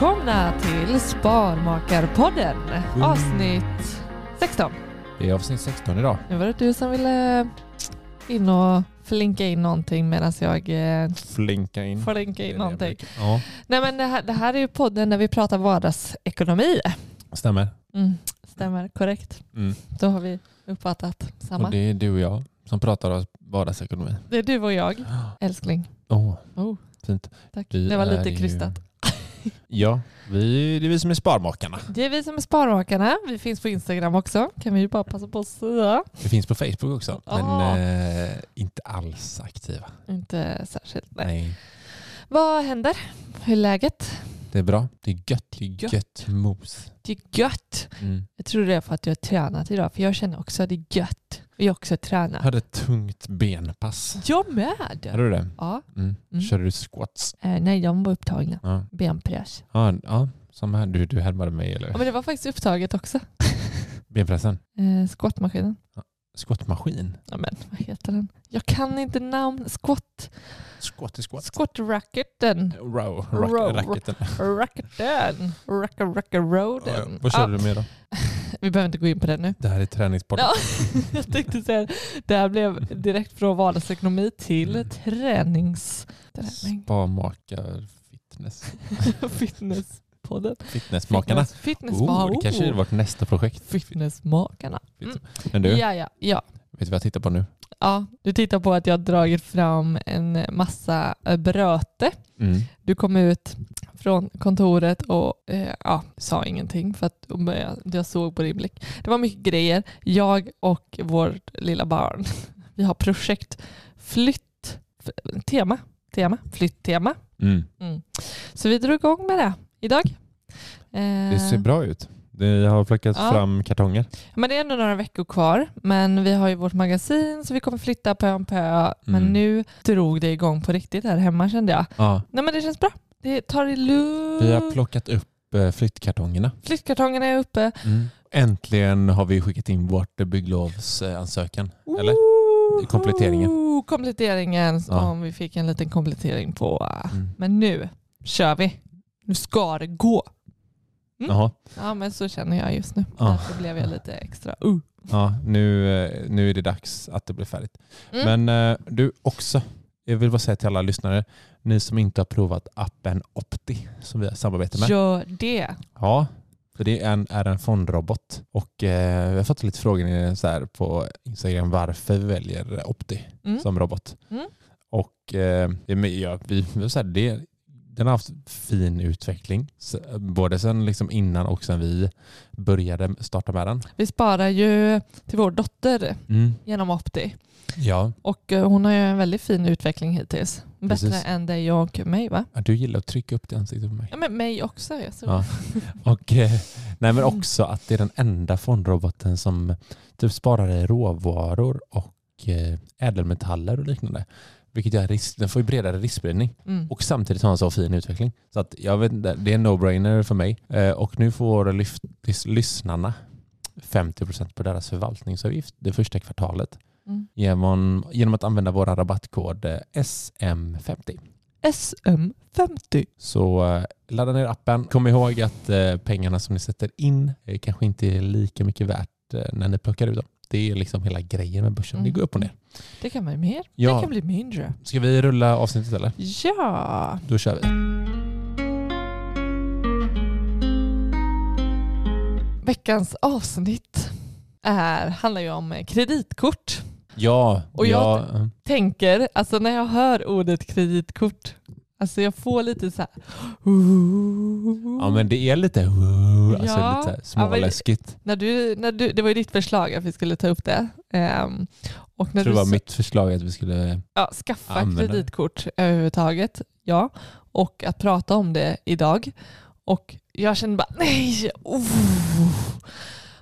Välkomna till Sparmakarpodden avsnitt 16. Det är avsnitt 16 idag. Nu var det du som ville in och flinka in någonting medan jag eh, Flinka in. flinka in någonting. Ja, Nej men det här, det här är ju podden där vi pratar vardagsekonomi. stämmer. Mm, stämmer, korrekt. Mm. Då har vi uppfattat samma. Och det är du och jag som pratar om vardagsekonomi. Det är du och jag, älskling. Åh, Oh, fint. tack. Vi Det var lite ju- krystat. Ja, vi, det är vi som är Sparmakarna. Det är vi som är Sparmakarna. Vi finns på Instagram också. Kan vi ju bara passa på att säga. Det finns på Facebook också, men Ah. eh, inte alls aktiva. Inte särskilt. Nej. Nej. Vad händer? Hur är läget? Det är bra. Det är gött. Det är Gött. gött, mos. Det är gött. Mm. Jag tror det är för att jag har tränat idag. För jag känner också att det är gött. Jag har också Jag tränat. hade ett tungt benpass. Jag med. Hade du det? Ja. Mm. Mm. Körde du squats? Eh, nej, de var upptagna. Ja. Benpress. Ja, ja som här. Du, du härmade mig eller? Ja, men det var faktiskt upptaget också. Benpressen? Eh, squatmaskinen. Squatmaskin? Ja, men vad heter den? Jag kan inte namn. Squat. Squat i squat. Squat-racketen. Row. Row. Rack, racketen. Racketen. Racka, racka, roaden. Vad kör du med då? vi behöver inte gå in på det nu. Det här är träningspodden. Ja, jag tänkte säga det här blev direkt från vardagsekonomi till Mm. tränings... Träning. Sparmakar fitness. Fitnesspodden. Fitnessmakarna. Fitness, fitnessma- Oh, det kanske är vårt nästa projekt. Fitnessmakarna. Mm. Men du, Ja, ja, ja. vet du vad jag tittar på nu? ja, du tittar på att jag har dragit fram en massa eh, bröte. Mm. Du kom ut från kontoret och eh, ja, sa ingenting för att jag, jag såg på din blick. Det var mycket grejer. Jag och vårt lilla barn, vi har projekt flytt, tema, tema, flytttema. Mm. Mm. Så vi drog igång med det idag. Eh, Det ser bra ut. Det har plockat Ja. fram kartonger. Men det är ändå några veckor kvar. Men vi har ju vårt magasin så vi kommer flytta pö om pö. Men Mm. nu drog det igång på riktigt här hemma kände jag. Ja. Nej men det känns bra. Det tar det lugnt. Vi har plockat upp eh, flyttkartongerna. Flyttkartongerna är uppe. Mm. Äntligen har vi skickat in vårt bygglovsansökan. Eller? Woho! kompletteringen. Kompletteringen. Ja. Om vi fick en liten komplettering på. Mm. Men nu kör vi. Nu ska det gå. Mm. Jaha. Ja men så känner jag just nu. Ja. Därför blev jag lite extra uh. Ja, nu, eh, nu är det dags att det blir färdigt. Mm. Men eh, du också, jag vill bara säga till alla lyssnare, ni som inte har provat appen Opti som vi har samarbete med. Gör det. Ja, för det är en, är en fondrobot och eh, vi har fått lite frågor så här på Instagram varför vi väljer Opti Mm. som robot. Mm. Och eh, det är med- ja, vi, vi, så här, det, den har haft fin utveckling. Både sen liksom innan och sen vi började starta med den. Vi sparar ju till vår dotter genom Opti. Ja, Och eh, hon har ju en väldigt fin utveckling hittills. Bättre Precis. än dig och mig va? du gillar att trycka upp det ansiktet på mig. Ja men mig också. Jag. Ja. Och, eh, nej, men också att det är den enda fondroboten som typ sparar i råvaror och eh, ädelmetaller och liknande. Vilket gör risk, den får ju bredare riskspridning Mm. och samtidigt har en så fin utveckling. Så att jag vet det är en no-brainer för mig. Eh, och nu får lyft, lys, lyssnarna 50% på deras förvaltningsavgift det första kvartalet Mm. genom, genom att använda vår rabattkod eh, SM50. SM50. Så eh, ladda ner appen. Kom ihåg att eh, pengarna som ni sätter in eh, kanske inte är lika mycket värt eh, när ni plockar ut dem. Det är liksom hela grejen med börsen. Det går upp och ner. Det kan bli mer. Ja. Det kan bli mindre. Ska vi rulla avsnittet eller? Ja. Då kör vi. Veckans avsnitt är, handlar ju om kreditkort. Ja, Och ja, eh, Tänker, alltså när jag hör ordet kreditkort, alltså jag får lite så här... ja men det är lite, alltså Ja. lite Ja, småläskigt. När du, när du, det var ju ditt förslag att vi skulle ta upp det. Ehm, och när Jag tror du det var mitt förslag att vi skulle... ja, skaffa använda kreditkort överhuvudtaget, ja. Och att prata om det idag. Och jag kände bara nej! Oh.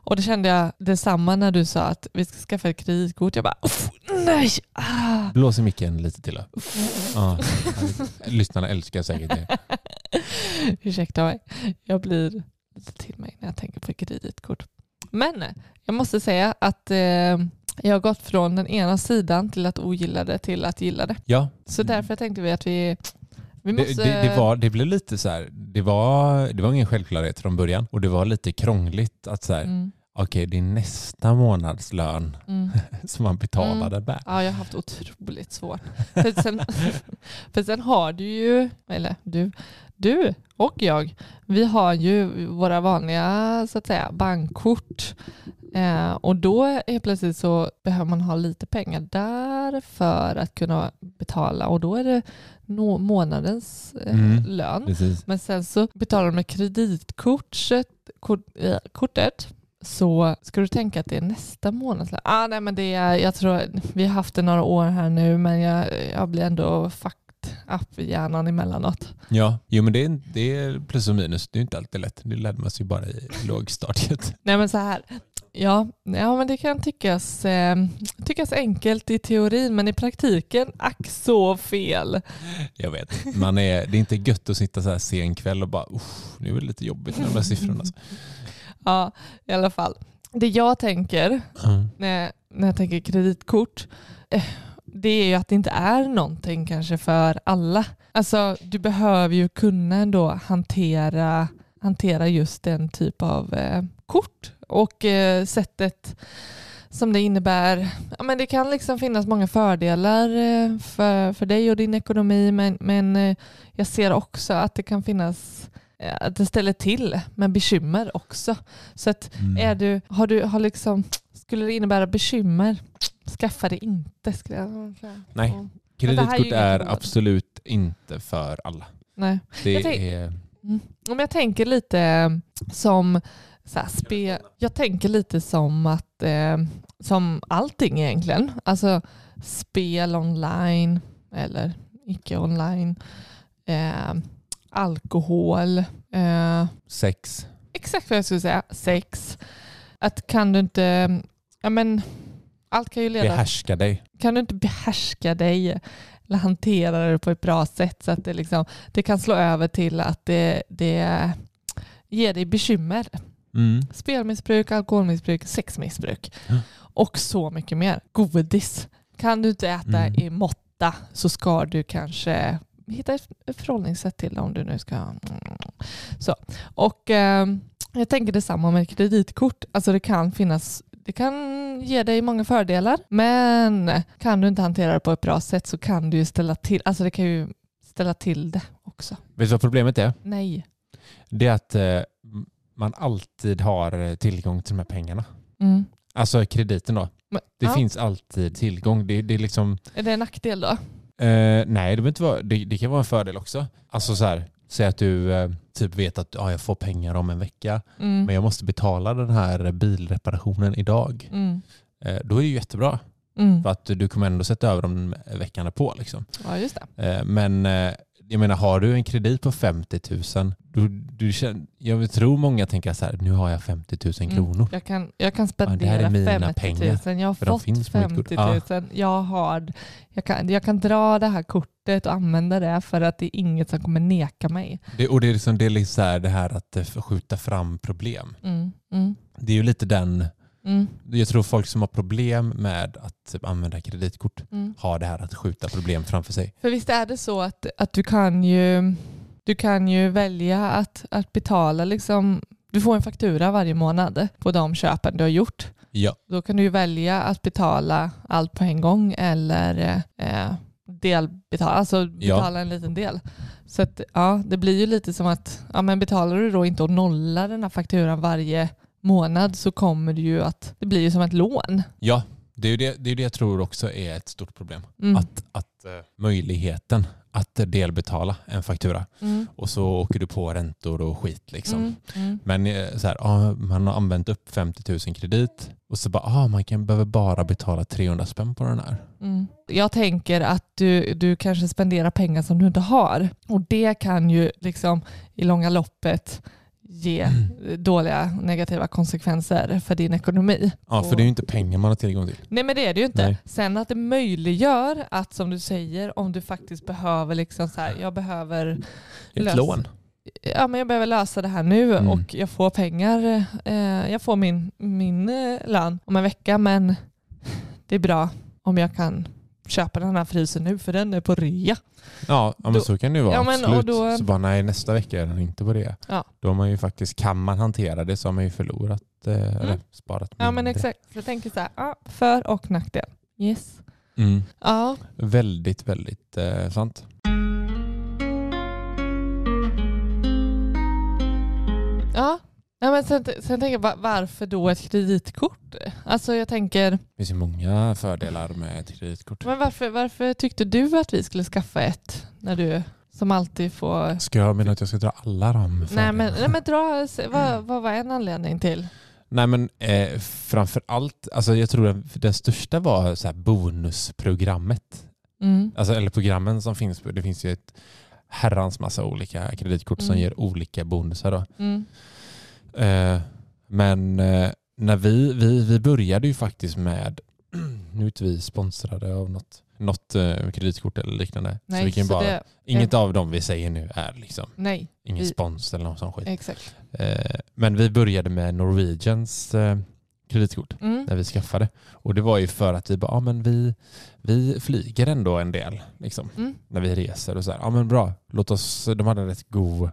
Och det kände jag detsamma när du sa att vi ska skaffa ett kreditkort. Jag bara nej! Ah. Blås i micken lite till. Ja. Lyssnarna älskar säkert det. Ursäkta mig. Jag blir lite till mig när jag tänker på kreditkort. Men jag måste säga att eh, jag har gått från den ena sidan till att ogilla det till att gilla det. Ja, Så därför tänkte vi att vi, vi det, måste... det, det, var, det blev lite så här, det var, det var ingen självklarhet från början och det var lite krångligt att så här, Mm, okej det är nästa månads lön mm. som man betalade med. Ja, jag har haft otroligt svårt. För sen, för sen har du ju, eller du, du och jag, vi har ju våra vanliga så att säga, bankkort. Eh, och då är plötsligt så behöver man ha lite pengar där för att kunna betala och då är det månadens eh, Mm. lön. Precis. Men sen så betalar du med kreditkortet kort, eh, kortet så ska du tänka att det är nästa månadslön. Ah, nej, men det är, jag tror, vi har haft det några år här nu men jag, jag blir ändå fucked up i hjärnan emellanåt. Ja, jo men det är, det är plus och minus. Det är inte alltid lätt. Det lärde man sig bara i lågstadiet. Nej men så här, ja, ja men det kan tyckas, eh, tyckas enkelt i teorin men i praktiken, ack så fel. Jag vet. Man är, det är inte gött att sitta så här sen kväll och bara nu är det lite jobbigt med de där siffrorna. Ja, i alla fall. Det jag tänker Mm. när, när jag tänker kreditkort, eh, det är ju att det inte är någonting kanske för alla. Alltså du behöver ju kunna ändå hantera, hantera just den typ av eh, kort och eh, sättet som det innebär. Ja, men det kan liksom finnas många fördelar eh, för, för dig och din ekonomi men, men eh, jag ser också att det kan finnas att det ställer till med bekymmer också. Så att Mm. är du, har du, har liksom, skulle det innebära bekymmer, skaffa det inte. Skulle jag säga. Nej. Är Kreditkort är inget- absolut inte för alla. Nej. Det Jag tänk- är... Mm. Om jag tänker lite som så här, spe, jag tänker lite som att eh, som allting egentligen. Alltså spel online eller icke online. Eh, alkohol. Eh, Sex. exakt vad jag skulle säga. Sex. Att kan du inte, ja men allt kan ju leda Behärska dig. kan du inte behärska dig eller hantera det på ett bra sätt så att det, liksom, det kan slå över till att det, det ger dig bekymmer. Mm. Spelmissbruk, alkoholmissbruk, sexmissbruk Ja. och så mycket mer. Godis. Kan du inte äta Mm. i måtta så ska du kanske hitta ett förhållningssätt till om du nu ska... Mm. Så. Och eh, jag tänker detsamma med kreditkort. Alltså det kan finnas det kan ge dig många fördelar men kan du inte hantera det på ett bra sätt så kan du ju ställa till, alltså det kan ju ställa till det också. Vet du vad problemet är? Nej. Det är att eh, man alltid har eh, tillgång till de här pengarna. Mm. Alltså krediten då. Men, Det ja, finns alltid tillgång. Det, det är liksom, Är det en nackdel då? Eh, nej, det, inte vara, det, det kan vara en fördel också. Alltså så här, säg att du eh, typ vet att ah, jag får pengar om en vecka, Mm. men jag måste betala den här bilreparationen idag. Mm. Eh, då är det ju jättebra, Mm. för att du kommer ändå sätta över dem veckan på. Liksom. Ja, just det. Eh, men eh, jag menar, har du en kredit på 50 000, du, du känner, jag tror många tänker så här, nu har jag 50 000 Mm. kronor. Jag kan, jag kan spendera mina 50 pengar, 000. Jag har fått finns på mitt kort. 50 000. Jag, har, jag, kan, jag kan dra det här kortet och använda det för att det är inget som kommer neka mig. Det, och det är, liksom, det är liksom så här, det här att eh, skjuta fram problem. Mm. Mm. Det är ju lite den Mm. Jag tror folk som har problem med att typ, använda kreditkort Mm. har det här att skjuta problem framför sig. För visst är det så att, att du kan ju du kan ju välja att, att betala liksom, du får en faktura varje månad på de köpen du har gjort. Ja, Då kan du ju välja att betala allt på en gång eller eh, delbetala, alltså Ja. betala en liten del. Så att, ja, det blir ju lite som att ja, men betalar du då inte och nollar den här fakturan varje månad så kommer det ju att, det blir ju som ett lån. ja det är det, det, är det jag tror också är ett stort problem. Mm. Att, att eh, möjligheten att delbetala en faktura Mm. och så åker du på räntor och skit. Liksom. Mm. Mm. Men eh, så här, man har använt upp 50 000 kredit och så bara, ah, man kan behöver bara betala 300 spänn på den här. Mm. Jag tänker att du, du kanske spenderar pengar som du inte har och det kan ju liksom i långa loppet ge dåliga negativa konsekvenser för din ekonomi. Ja, för det är ju inte pengar man har tillgång till. Nej men det är det ju inte. Nej. Sen att det möjliggör att som du säger om du faktiskt behöver liksom så här, jag behöver Ett Lös. lån. ja, men jag behöver lösa det här nu Mm. och jag får pengar, eh, jag får min, min eh, lön om en vecka men det är bra om jag kan köpa den här frysen nu för den är på rea. Ja, men Då- så kan det ju vara. Ja, men, absolut. då- Så bara nej, nästa vecka är den inte på det. Ja. Då har man ju faktiskt, kan man hantera det så har man ju förlorat eh, eller sparat Ja men mindre. exakt. Så jag tänker så här, ja, för och nackdel. Yes. Mm. Ja. Väldigt, väldigt eh, sant. Ja. Men sen, sen tänker jag, va- varför då ett kreditkort? Alltså jag tänker, Det finns ju många fördelar med ett kreditkort. men varför, varför tyckte du att vi skulle skaffa ett? När du som alltid får... Ska jag mena att jag ska dra alla de Nej men, nej, men dra, vad, vad var en anledning till? Nej men eh, framför allt, alltså jag tror den, den största var så här bonusprogrammet. Mm. Alltså, eller programmen som finns. Det finns ju ett herrans massa olika kreditkort som Mm. ger olika bonusar. Då. Mm. Eh, men eh, när vi, vi, vi började ju faktiskt med, nu är inte vi sponsrade av något, något eh, kreditkort eller liknande. Nej, så vi kan så bara, det, inget av dem vi säger nu är liksom nej, ingen Vi- spons eller något sånt skit. exakt. Men vi började med Norwegians kreditkort Mm. när vi skaffade. Och det var ju för att vi bara, ja men vi, vi flyger ändå en del liksom, Mm. när vi reser och så här. Ja men bra, låt oss, de hade en rätt god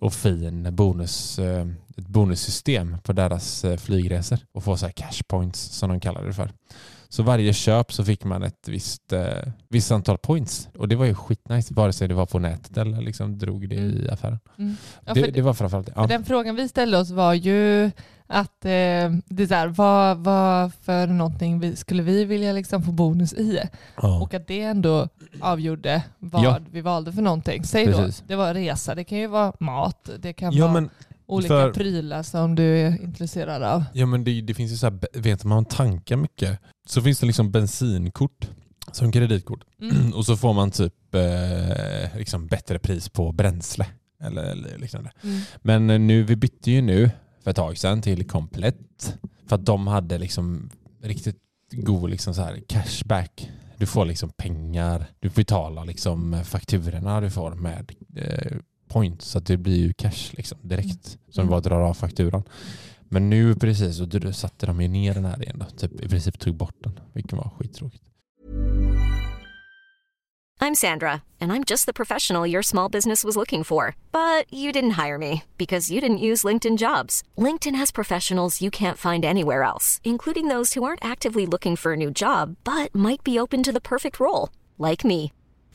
och fin bonus, eh, ett bonussystem på deras eh, flygresor och få så här cash points som de kallar det för. Så varje köp så fick man ett visst, eh, visst antal points och det var ju skitnice vare sig det var på nätet eller liksom drog det i affären. Mm. Ja, det, det var framförallt det. Ja. den frågan vi ställde oss var ju att eh, det är så här, vad, vad för någonting vi, skulle vi vilja liksom få bonus i? Ja. Och att det ändå avgjorde vad Ja. vi valde för någonting. Säg Precis. då, det var resa, det kan ju vara mat, det kan Ja vara men, olika för- prylar som du är intresserad av. ja, men det, det finns ju så här, vet man tankar mycket så finns det liksom bensinkort som kreditkort. Mm. Och så får man typ eh, liksom bättre pris på bränsle. Eller, liknande. Mm. Men eh, nu, vi bytte ju nu för ett tag sedan till Komplett. För att de hade liksom riktigt god liksom så här cashback. Du får liksom pengar, du betalar liksom fakturorna du får med eh, points. Så att det blir ju cash liksom direkt. Som Mm. bara drar av fakturan. Men nu precis så satte de ju ner den här igen då. Typ, I princip tog bort den. Vilket var skittråkigt. I'm Sandra, and I'm just the professional your small business was looking for. But you didn't hire me because you didn't use LinkedIn jobs. LinkedIn has professionals you can't find anywhere else, including those who aren't actively looking for a new job but might be open to the perfect role, like me.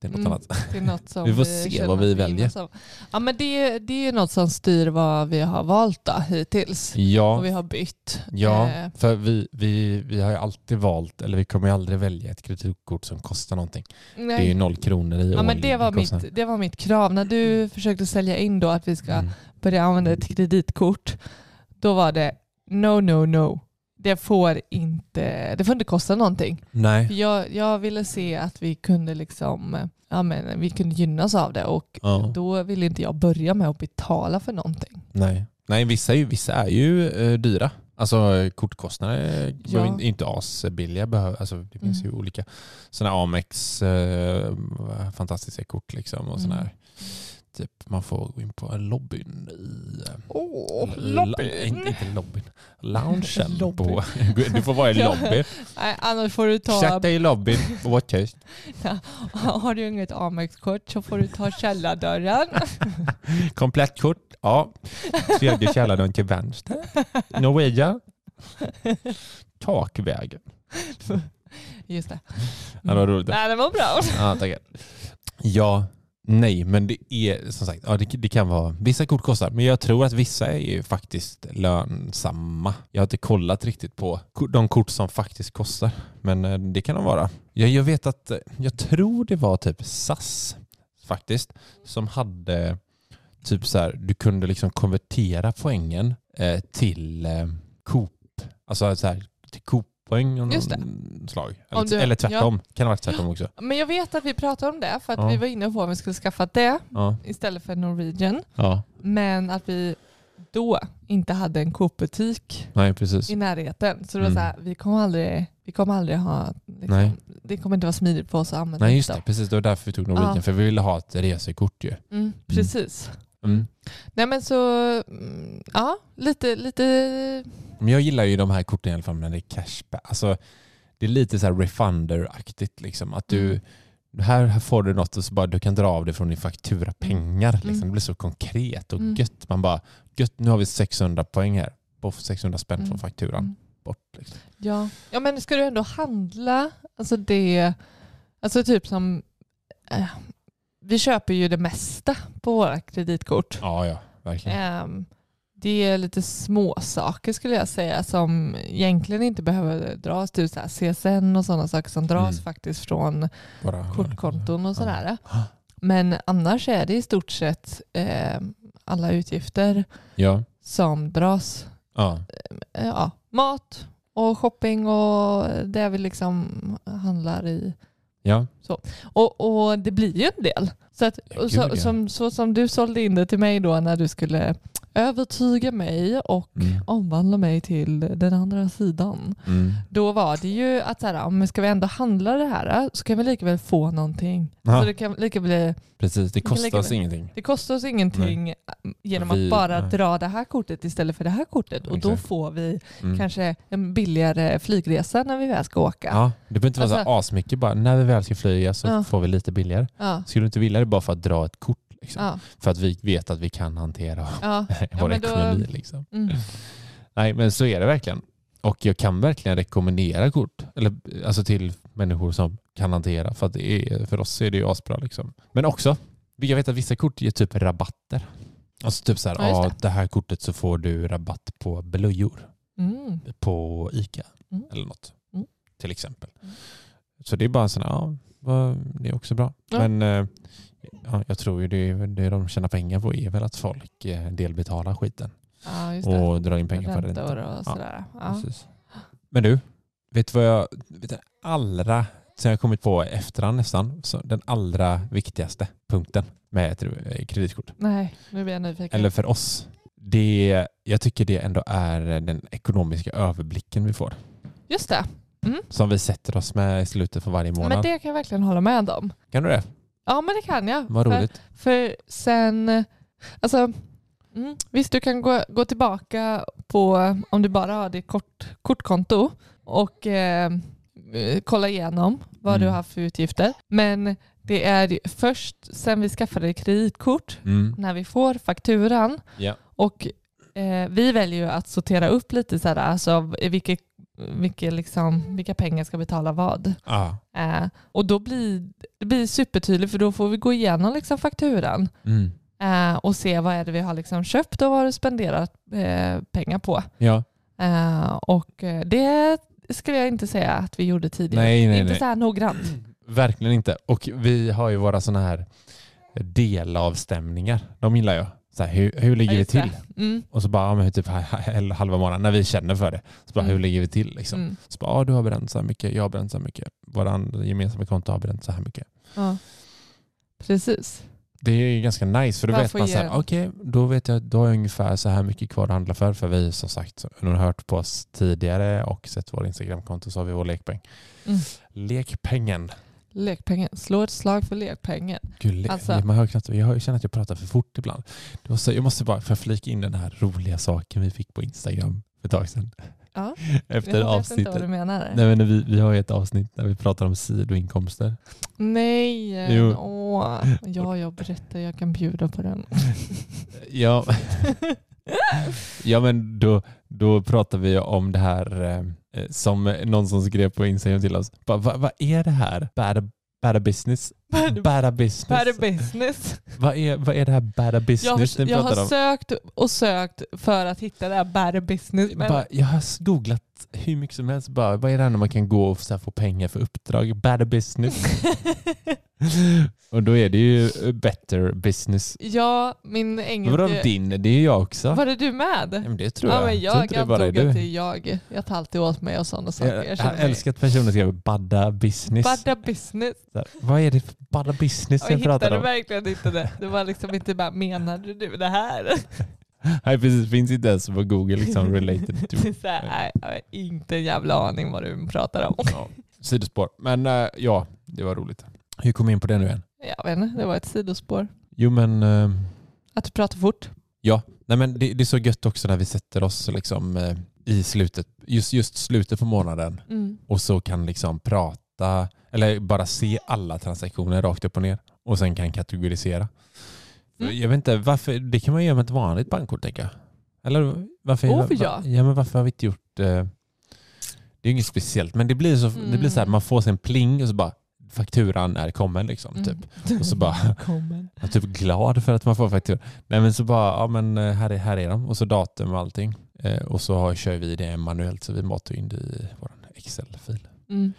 Det är något Mm. annat. Är något som Vi får se känner vad vi väljer. Ja, men det, det är något som styr vad vi har valt då, hittills. Ja, Och vi har bytt. ja Eh, för vi, vi, vi har ju alltid valt, eller vi kommer ju aldrig välja ett kreditkort som kostar någonting. Det är ju nej. noll kronor i Ja, men det, var kostnad. mitt, det var mitt krav. När du försökte sälja in då att vi ska Mm. börja använda ett kreditkort, då var det no, no, no. Det får inte, det får inte kosta någonting. För Nej. Jag, jag ville se att vi kunde liksom, ja, men vi kunde gynnas av det och Ja. då ville inte jag börja med att betala för någonting. Nej, Nej vissa, är ju, vissa är ju eh, dyra. Alltså kortkostnader Ja. är inte asbilliga. Alltså, det finns Mm. ju olika sådana Amex eh, fantastiska kort liksom och Mm. här. Typ man får gå in på lobbyn i... eh, Åh, la- Inte, inte lobbyn. Loungen. Lobbyn. på, du får vara i lobbyn. Nej, annars får du ta, Sätt dig i lobbyn och var tyst. har du inget Amex-kort så får du ta källardörren. Komplettkort. Ja. Tredje källardörren till vänster. Norwegian. Takvägen. Just det. Ja, det var roligt. Nej, det var bra. Ja, tackar. Ja, nej, men det är som sagt, ja, det, det kan vara, vissa kort kostar, men jag tror att vissa är ju faktiskt lönsamma. Jag har inte kollat riktigt på de kort som faktiskt kostar, men eh, det kan de vara. Jag, jag vet att, eh, jag tror det var typ SAS faktiskt, som hade typ så här, du kunde liksom konvertera poängen eh, till eh, Coop, alltså så här, till Coop-poäng av någon slag. Eller, du- eller tvärtom, kan det ha varit tvärtom också. Men jag vet att vi pratade om det för att Ja. vi var inne på om vi skulle skaffa det Ja. istället för Norwegian. Ja, Men att vi då inte hade en Coop-butik i närheten. Så det var Mm. så här, vi kommer aldrig, vi kommer aldrig ha, liksom, det kommer inte vara smidigt för oss att använda Nej just det. precis. Det var därför vi tog Norwegian, Ja. för vi ville ha ett resekort ju. Mm, precis. Mm. Nej men så, mm, ja, lite, lite, Men jag gillar ju de här korten i alla fall när det är cashback. Alltså, det är lite så här refunder-aktigt. Liksom. Att du, Mm. här, får du något och så bara du kan dra av det från din faktura pengar. Liksom. Mm. Det blir så konkret och Mm. gött. Man bara, gött nu har vi 600 poäng här. På 600 spänn Mm. från fakturan. Mm. Bort. Liksom. ja. ja men ska du ändå handla, alltså det, alltså typ som, eh, vi köper ju det mesta på våra kreditkort. Ja, ja, verkligen. Ehm, det är lite små saker skulle jag säga som egentligen inte behöver dras till så CSN och sådana saker som dras Mm. faktiskt från Bara, kortkonton och sådär. Ja. Men annars är det i stort sett ehm, alla utgifter Ja, som dras. ja. Eh, ja, mat och shopping och det vi liksom handlar i. ja. Och, och det blir ju en del. Så, att, och så, gud, ja. som, så som du sålde in det till mig då när du skulle övertyga mig och Mm. omvandla mig till den andra sidan. Mm. Då var det ju att så här, om ska vi ändå handla det här så kan vi lika väl få någonting. Så det kan lika bli, Precis, det kostar oss ingenting. det kostar oss ingenting genom Vi- att bara nej. dra det här kortet istället för det här kortet. Och då Exakt. får vi Mm. kanske en billigare flygresa när vi väl ska åka. Ja, det behöver inte vara så Alltså- här asmycket. Bara när vi väl ska flyga så Ja. får vi lite billigare. Ja. Skulle du inte vilja det bara för att dra ett kort? Liksom? Ja. För att vi vet att vi kan hantera Ja. vår då- ekonomi. Liksom. Mm. Nej, men så är det verkligen. Och jag kan verkligen rekommendera kort eller, alltså till människor som kan hantera. För, att det är, för oss är det ju asbra. Liksom. Men också, jag vet att vissa kort ger typ rabatter. Alltså typ så här, Ja, ja, det. det här kortet så får du rabatt på blöjor Mm. på ICA Mm. eller något. Mm. Till exempel. Mm. Så det är bara så här, ja, det är också bra. Ja. Men eh, ja, jag tror ju det, det de tjänar pengar på är väl att folk eh, delbetalar skiten Ja, just det. och drar in pengar Räntor ränta. och sådär. Ja. Men du, vet du vad jag, vet du, allra, sen jag kommit på efterhand nästan, så den allra viktigaste punkten med ett eh, kreditkort. Nej, nu blir jag nyfiken. Eller för oss. Det, jag tycker det ändå är den ekonomiska överblicken vi får. Just det. Mm. som vi sätter oss med i slutet på varje månad. Men det kan jag verkligen hålla med om. Kan du det? Ja men det kan jag. Vad För- roligt. För sen, alltså, mm, visst du kan gå, gå tillbaka på, om du bara har ditt kort, kortkonto och eh, kolla igenom vad Mm. du har för utgifter. Men det är först sen vi skaffade kreditkort, Mm. när vi får fakturan Ja. och eh, vi väljer ju att sortera upp lite så här, alltså vilka, vilka, liksom, vilka pengar ska betala vad. Ja. Eh, och då blir det blir supertydligt för då får vi gå igenom liksom fakturan Mm. eh, och se vad är det vi har liksom köpt och vad har du spenderat eh, pengar på. ja. Eh, och eh, det skulle jag inte säga att vi gjorde tidigare. Nej, nej, inte nej. så här noggrant. Verkligen inte. Och vi har ju våra sådana här delavstämningar. De gillar jag. Så här, hur, hur ligger Ja, vi till? Mm, Och så bara, ja, men typ halva månaden när vi känner för det. Så bara, Mm. hur ligger vi till? Liksom. mm, Så bara, ja, du har bränt så här mycket, jag har bränt så här mycket. Andra gemensamma konto har bränt så här mycket. ja. Precis. Det är ju ganska nice för då vet man så här, okej, då vet jag, då har jag ungefär så här mycket kvar att handla för. För vi som sagt, ni har hört på oss tidigare och sett vår Instagramkonto så har vi vår lekpeng. Mm. Lekpengen. Lekpengen. Slå ett slag för lekpengen. Gud, Alltså- man hör knappt, jag känner att jag pratar för fort ibland. Det var så, jag måste bara flika in den här roliga saken vi fick på Instagram för ett tag sedan. Ja, Efter jag vet inte vad avsnittet. du menar. Nej, men vi, vi har ju ett avsnitt där vi pratar om sidoinkomster. Nej. Jo. Åh. Ja, jag berättar. Jag kan bjuda på den. Ja, ja men då, då pratar vi om det här eh, som någon som skrev på Instagram till oss. Vad vad är det här? Bad, bad business? Bad- Bad business? Bad business. Vad är, vad är det här bad Jag business har, ni jag har om? sökt och sökt för att hitta det här bad business. Men jag har googlat hur mycket som helst. Bara, vad är det här när man kan gå och så få pengar för uppdrag? Bad business. och då är det ju eh, better business. ja, min engelska... Vadå din? Det är ju jag också. Var det du med? Ja, men det tror ja, jag. men jag är antog du. att det är jag. Jag tar alltid åt mig och sådana saker. Jag, Jag jag har älskat personer skriver badda business. Bada business. Här, vad är det för badda business Jag jag pratar hittade om? verkligen inte det. Det var liksom inte bara, menade du det här? Nej precis, finns inte ens på google liksom related to. Så här, jag har inte en jävla aning vad du pratar om. Ja, sidospår. Men eh, ja, det var roligt. Hur kom vi in på det nu igen? Jag vet inte, det var ett sidospår. Jo men, eh, Att du pratar fort. ja. Nej, men det, det är så gött också när vi sätter oss liksom, eh, i slutet, just, just slutet på månaden Mm. och så kan liksom prata eller bara se alla transaktioner rakt upp och ner och sen kan kategorisera. Mm. Jag vet inte, varför, det kan man göra med ett vanligt bankkort tänker jag. Eller varför, Oh, ja. ja, men varför har vi inte gjort eh, Det är inget speciellt men det blir så, det blir så här, Mm. man får sin pling och så bara fakturan är kommen liksom. Typ. Mm. Och så bara-. Jag typ glad för att man får faktura. Nej men så bara, ja men eh, här är, här är de och så datum och allting. Eh, och så har, kör vi det manuellt så vi matar in det i vår Excel-fil. Mm.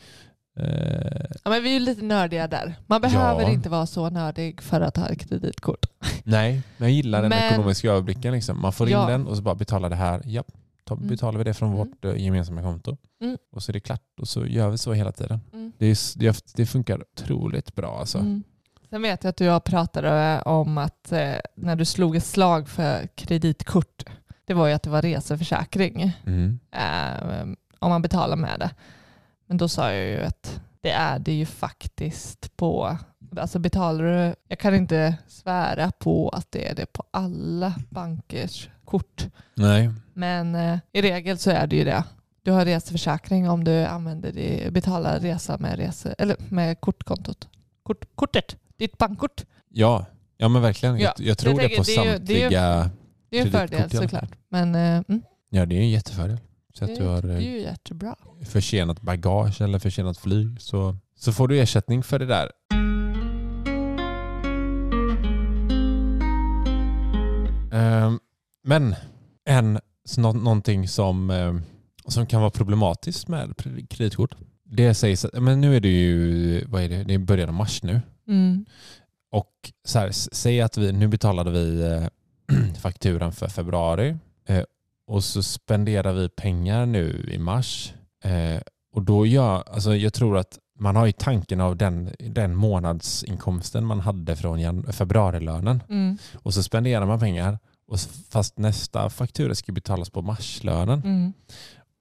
Eh, Ja, men vi är lite nördiga där. Man behöver Ja. inte vara så nördig för att ha ett kreditkort. nej, men jag gillar den Men- ekonomiska överblicken. Liksom. Man får in Ja. den och så bara betalar det här. Ja, ta, Mm. betalar vi det från Mm. vårt eh, gemensamma konto. Mm. Och så är det klart och så gör vi så hela tiden. Mm. Det, är, det, funkar otroligt bra alltså. Mm. Sen vet jag att du och jag pratade om att eh, när du slog ett slag för kreditkort, det var ju att det var reseförsäkring Mm. eh, om man betalar med det. Men då sa jag ju att det är det ju faktiskt på, alltså betalar du, jag kan inte svära på att det är det på alla bankers kort. Nej. Men eh, i regel så är det ju det. Du har reseförsäkring om du använder det, betalar resa med, rese, eller med kortkontot. Kort, kortet, ditt bankkort. Ja. ja, men verkligen. Ja, Jag, jag tror jag det på det är ju- det är ju- samtliga. Det en fördel såklart. Men eh, mm, Ja, det är en jättefördel. Så att du har det är eh, ju jättebra. försenat bagage eller försenat flyg så, så får du ersättning för det där. Ehm, men en, nå, någonting som, ehm, som kan vara problematiskt med kreditkort. Det sägs att men nu är det ju vad är det? Det är början av mars nu. Mm. Och så här, säg att vi, nu betalade vi eh, fakturan för februari eh, och så spenderar vi pengar nu i mars. Eh, och då gör, alltså jag tror att man har ju tanken av den, den månadsinkomsten man hade från jan- februarilönen Mm. och så spenderar man pengar och fast nästa faktura ska betalas på marslönen. Mm.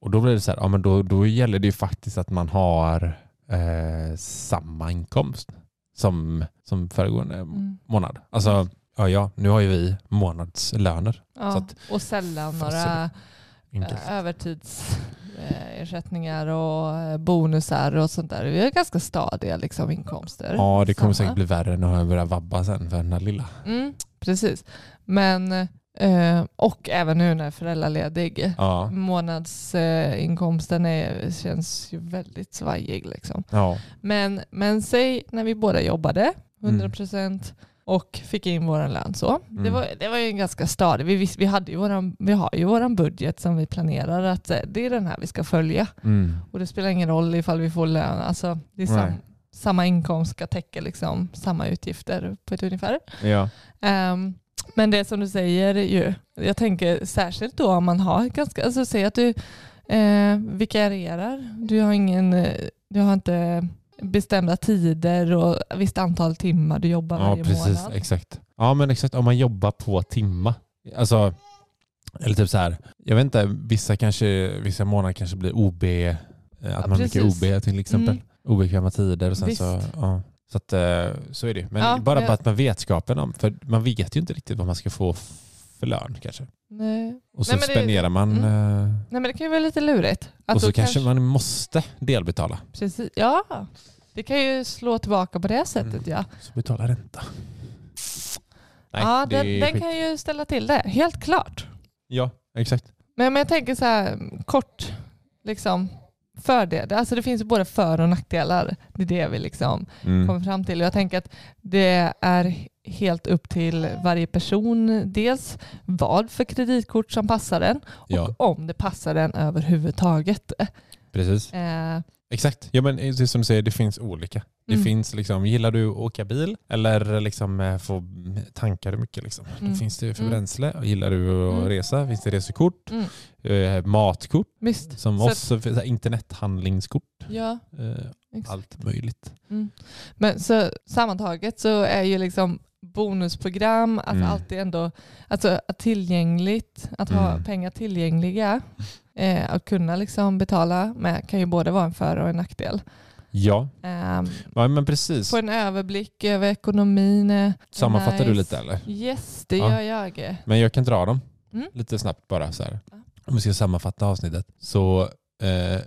Och då blir det så här, ja, men då, då gäller det ju faktiskt att man har eh, samma inkomst som, som föregående Mm. månad. Alltså, ja, ja, nu har ju vi månadslöner. Ja. Att- och sällan några eh, övertidsersättningar och eh, bonusar och sånt där. Vi har ganska stadiga liksom, inkomster. Ja, det kommer Samma. säkert bli värre när jag börjar vabba sen för den här lilla. Mm, precis. Men, eh, och även nu när jag är föräldraledig. Ja, Månadsinkomsten är, känns ju väldigt svajig. Liksom. ja, Men, men säg när vi båda jobbade, Mm. 100% och fick in vår lön så. Det, Mm. var, det var ju ganska stadig, vi, vi, hade ju våran, vi har ju våran budget som vi planerar att eh, det är den här vi ska följa. mm. Och det spelar ingen roll ifall vi får lön, alltså det är sam, samma inkomst ska täcka liksom, samma utgifter på ett ungefär. ja. Ehm, men det som du säger, ju, jag tänker särskilt då om man har ganska, alltså säg att du eh, vikarierar, du har, ingen, eh, du har inte bestämda tider och visst antal timmar du jobbar ja varje precis. månad. Exakt. Ja, men exakt. Om man jobbar på timma. Alltså, eller typ så här. Jag vet inte, vissa, kanske, vissa månader kanske blir OB, eh, att Ja, man mycket precis. OB till exempel. Mm. Obekväma tider och sen Visst. så, ja. Så, att, eh, så är det. Men Ja, bara på att man vetskapen om, för man vet ju inte riktigt vad man ska få för lön kanske. Nej. Och så Nej, men det- spenderar man mm. eh, Nej men det kan ju vara lite lurigt. Och så kanske man måste delbetala. Precis, ja, det kan ju slå tillbaka på det sättet Mm. ja. Så betala ränta. Nej, ja det den, den kan ju ställa till det, helt klart. Ja, exakt. Men, men jag tänker så här kort, liksom fördel. Alltså det finns både för och nackdelar. Det är det vi liksom Mm. kommer fram till. Jag tänker att det är helt upp till varje person. Dels vad för kreditkort som passar den och Ja, om det passar den överhuvudtaget. precis. Eh, Exakt. Ja, men det är som du säger, det finns olika. Det Mm. finns liksom, gillar du att åka bil eller liksom eh, få tankar mycket? Liksom. Mm. Då finns det för Mm. bränsle. Gillar du att Mm. resa finns det resekort. Mm. Eh, matkort, visst. som Så oss, det internethandlingskort. Ja, Eh, allt möjligt. Men så sammantaget så är ju liksom bonusprogram, att Mm. alltid ändå, alltså att tillgängligt, att ha Mm. pengar tillgängliga, eh, att kunna liksom betala med kan ju både vara en för och en nackdel. Ja, Um, ja men precis. få en överblick över ekonomin. är Sammanfattar du nice. lite eller? Yes, det Ja. gör jag. Men jag kan dra dem Mm. lite snabbt bara. Så här. Om vi ska sammanfatta avsnittet. Så eh,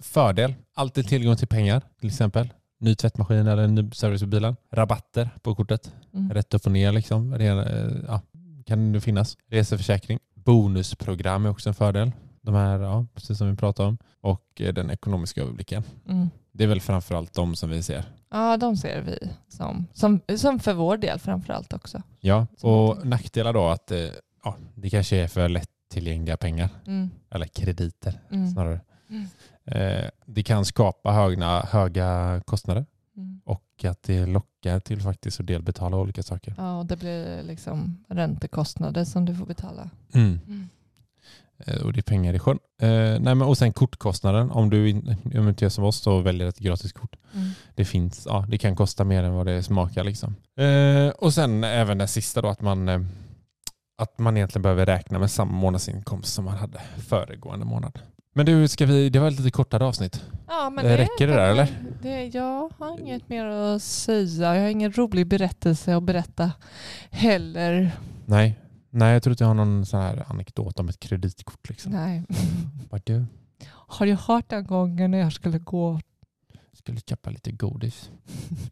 fördel, alltid tillgång till pengar till exempel. Ny tvättmaskin eller ny service på bilen. Rabatter på kortet. Mm. Rätt upp och ner liksom. Det, eh, ja, kan det finnas. Reseförsäkring. Bonusprogram är också en fördel. De här, ja, precis som vi pratade om. Och eh, den ekonomiska överblicken. Mm. Det är väl framförallt de som vi ser. Ja, de ser vi som, som, som för vår del framförallt också. Ja, och nackdelar då att eh, ja, det kanske är för lättillgängliga pengar. Mm. Eller krediter Mm. snarare. Mm. Eh, det kan skapa högna, höga kostnader Mm. och att det lockar till faktiskt att delbetala olika saker. Ja, och det blir liksom räntekostnader som du får betala. Eh, och det är pengar i sjön. Eh, nej, men, och sen kortkostnaden. Om du in- om du inte gör som oss och väljer ett gratis kort. Mm. Det finns, ja, det kan kosta mer än vad det smakar. Liksom. Eh, och sen även det sista då att man, eh, att man egentligen behöver räkna med samma månadsinkomst som man hade föregående månad. Men du, ska vi, det var ett lite kortare avsnitt. Ja, men Eh, räcker det där, eller? Det, jag har inget mer att säga. Jag har ingen rolig berättelse att berätta heller. Nej, nej jag tror inte jag har någon sån här anekdot om ett kreditkort. Liksom. Nej. Bara du, Har du hört den gången när jag skulle gå? skulle köpa lite godis.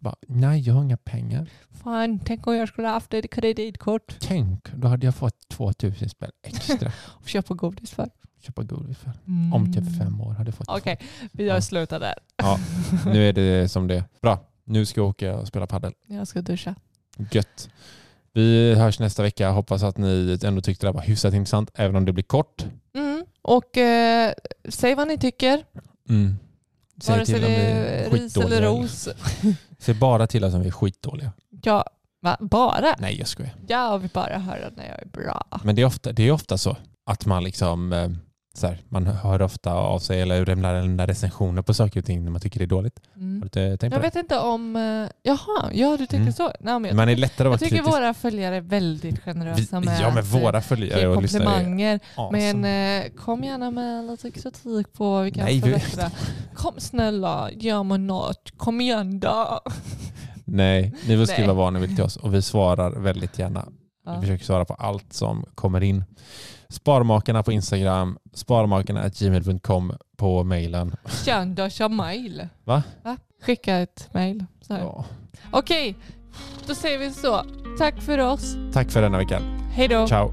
Bara, nej, jag har inga pengar. Fan, tänk om jag skulle haft ett kreditkort Tänk, då hade jag fått 2000 spänn extra. och köpa godis för. Köpa godis för. Mm. Om typ fem år hade jag fått. Okej, vi har Ja. slutat där. Ja, nu är det som det är. Bra, nu ska jag åka och spela padel. Jag ska duscha. Gött. Vi hörs nästa vecka. Hoppas att ni ändå tyckte det var hyfsat intressant, även om det blir kort. Mm. Och eh, säg vad ni tycker. Mm. Säg Vare sig till om vi är ris eller ros. Säg bara till oss om vi är skitdåliga. Ja, va? bara? Nej, jag skojar. Jag vill bara höra när jag är bra. Men det är ofta, det är ofta så att man liksom, eh, så här, man hör ofta av sig eller lämnar recensioner på saker och ting när man tycker det är dåligt. Har du Mm. tänkt på Jag det? vet inte om... eh, Jaha, ja du tycker Mm. så? Nej, men jag, Man är lättare att jag tycker kritisk. våra följare är väldigt generösa Vi, med ja men eh, våra följare och är komplimanger. awesome. Men eh, kom gärna med lite kritik på vad vi kan Nej, vi- förbättra. Kom snälla, gör mig något. Kom igen då. Nej, ni får skriva Nej. vad ni vill till oss och vi svarar väldigt gärna. Ja. Vi försöker svara på allt som kommer in. Sparmakarna på Instagram, sparmakarna.gmail.com på mejlen. Kända kör mail. Va? Skicka ett här. Ja. Okej, då säger vi så. Tack för oss. Tack för denna veckan. Hej då. Ciao!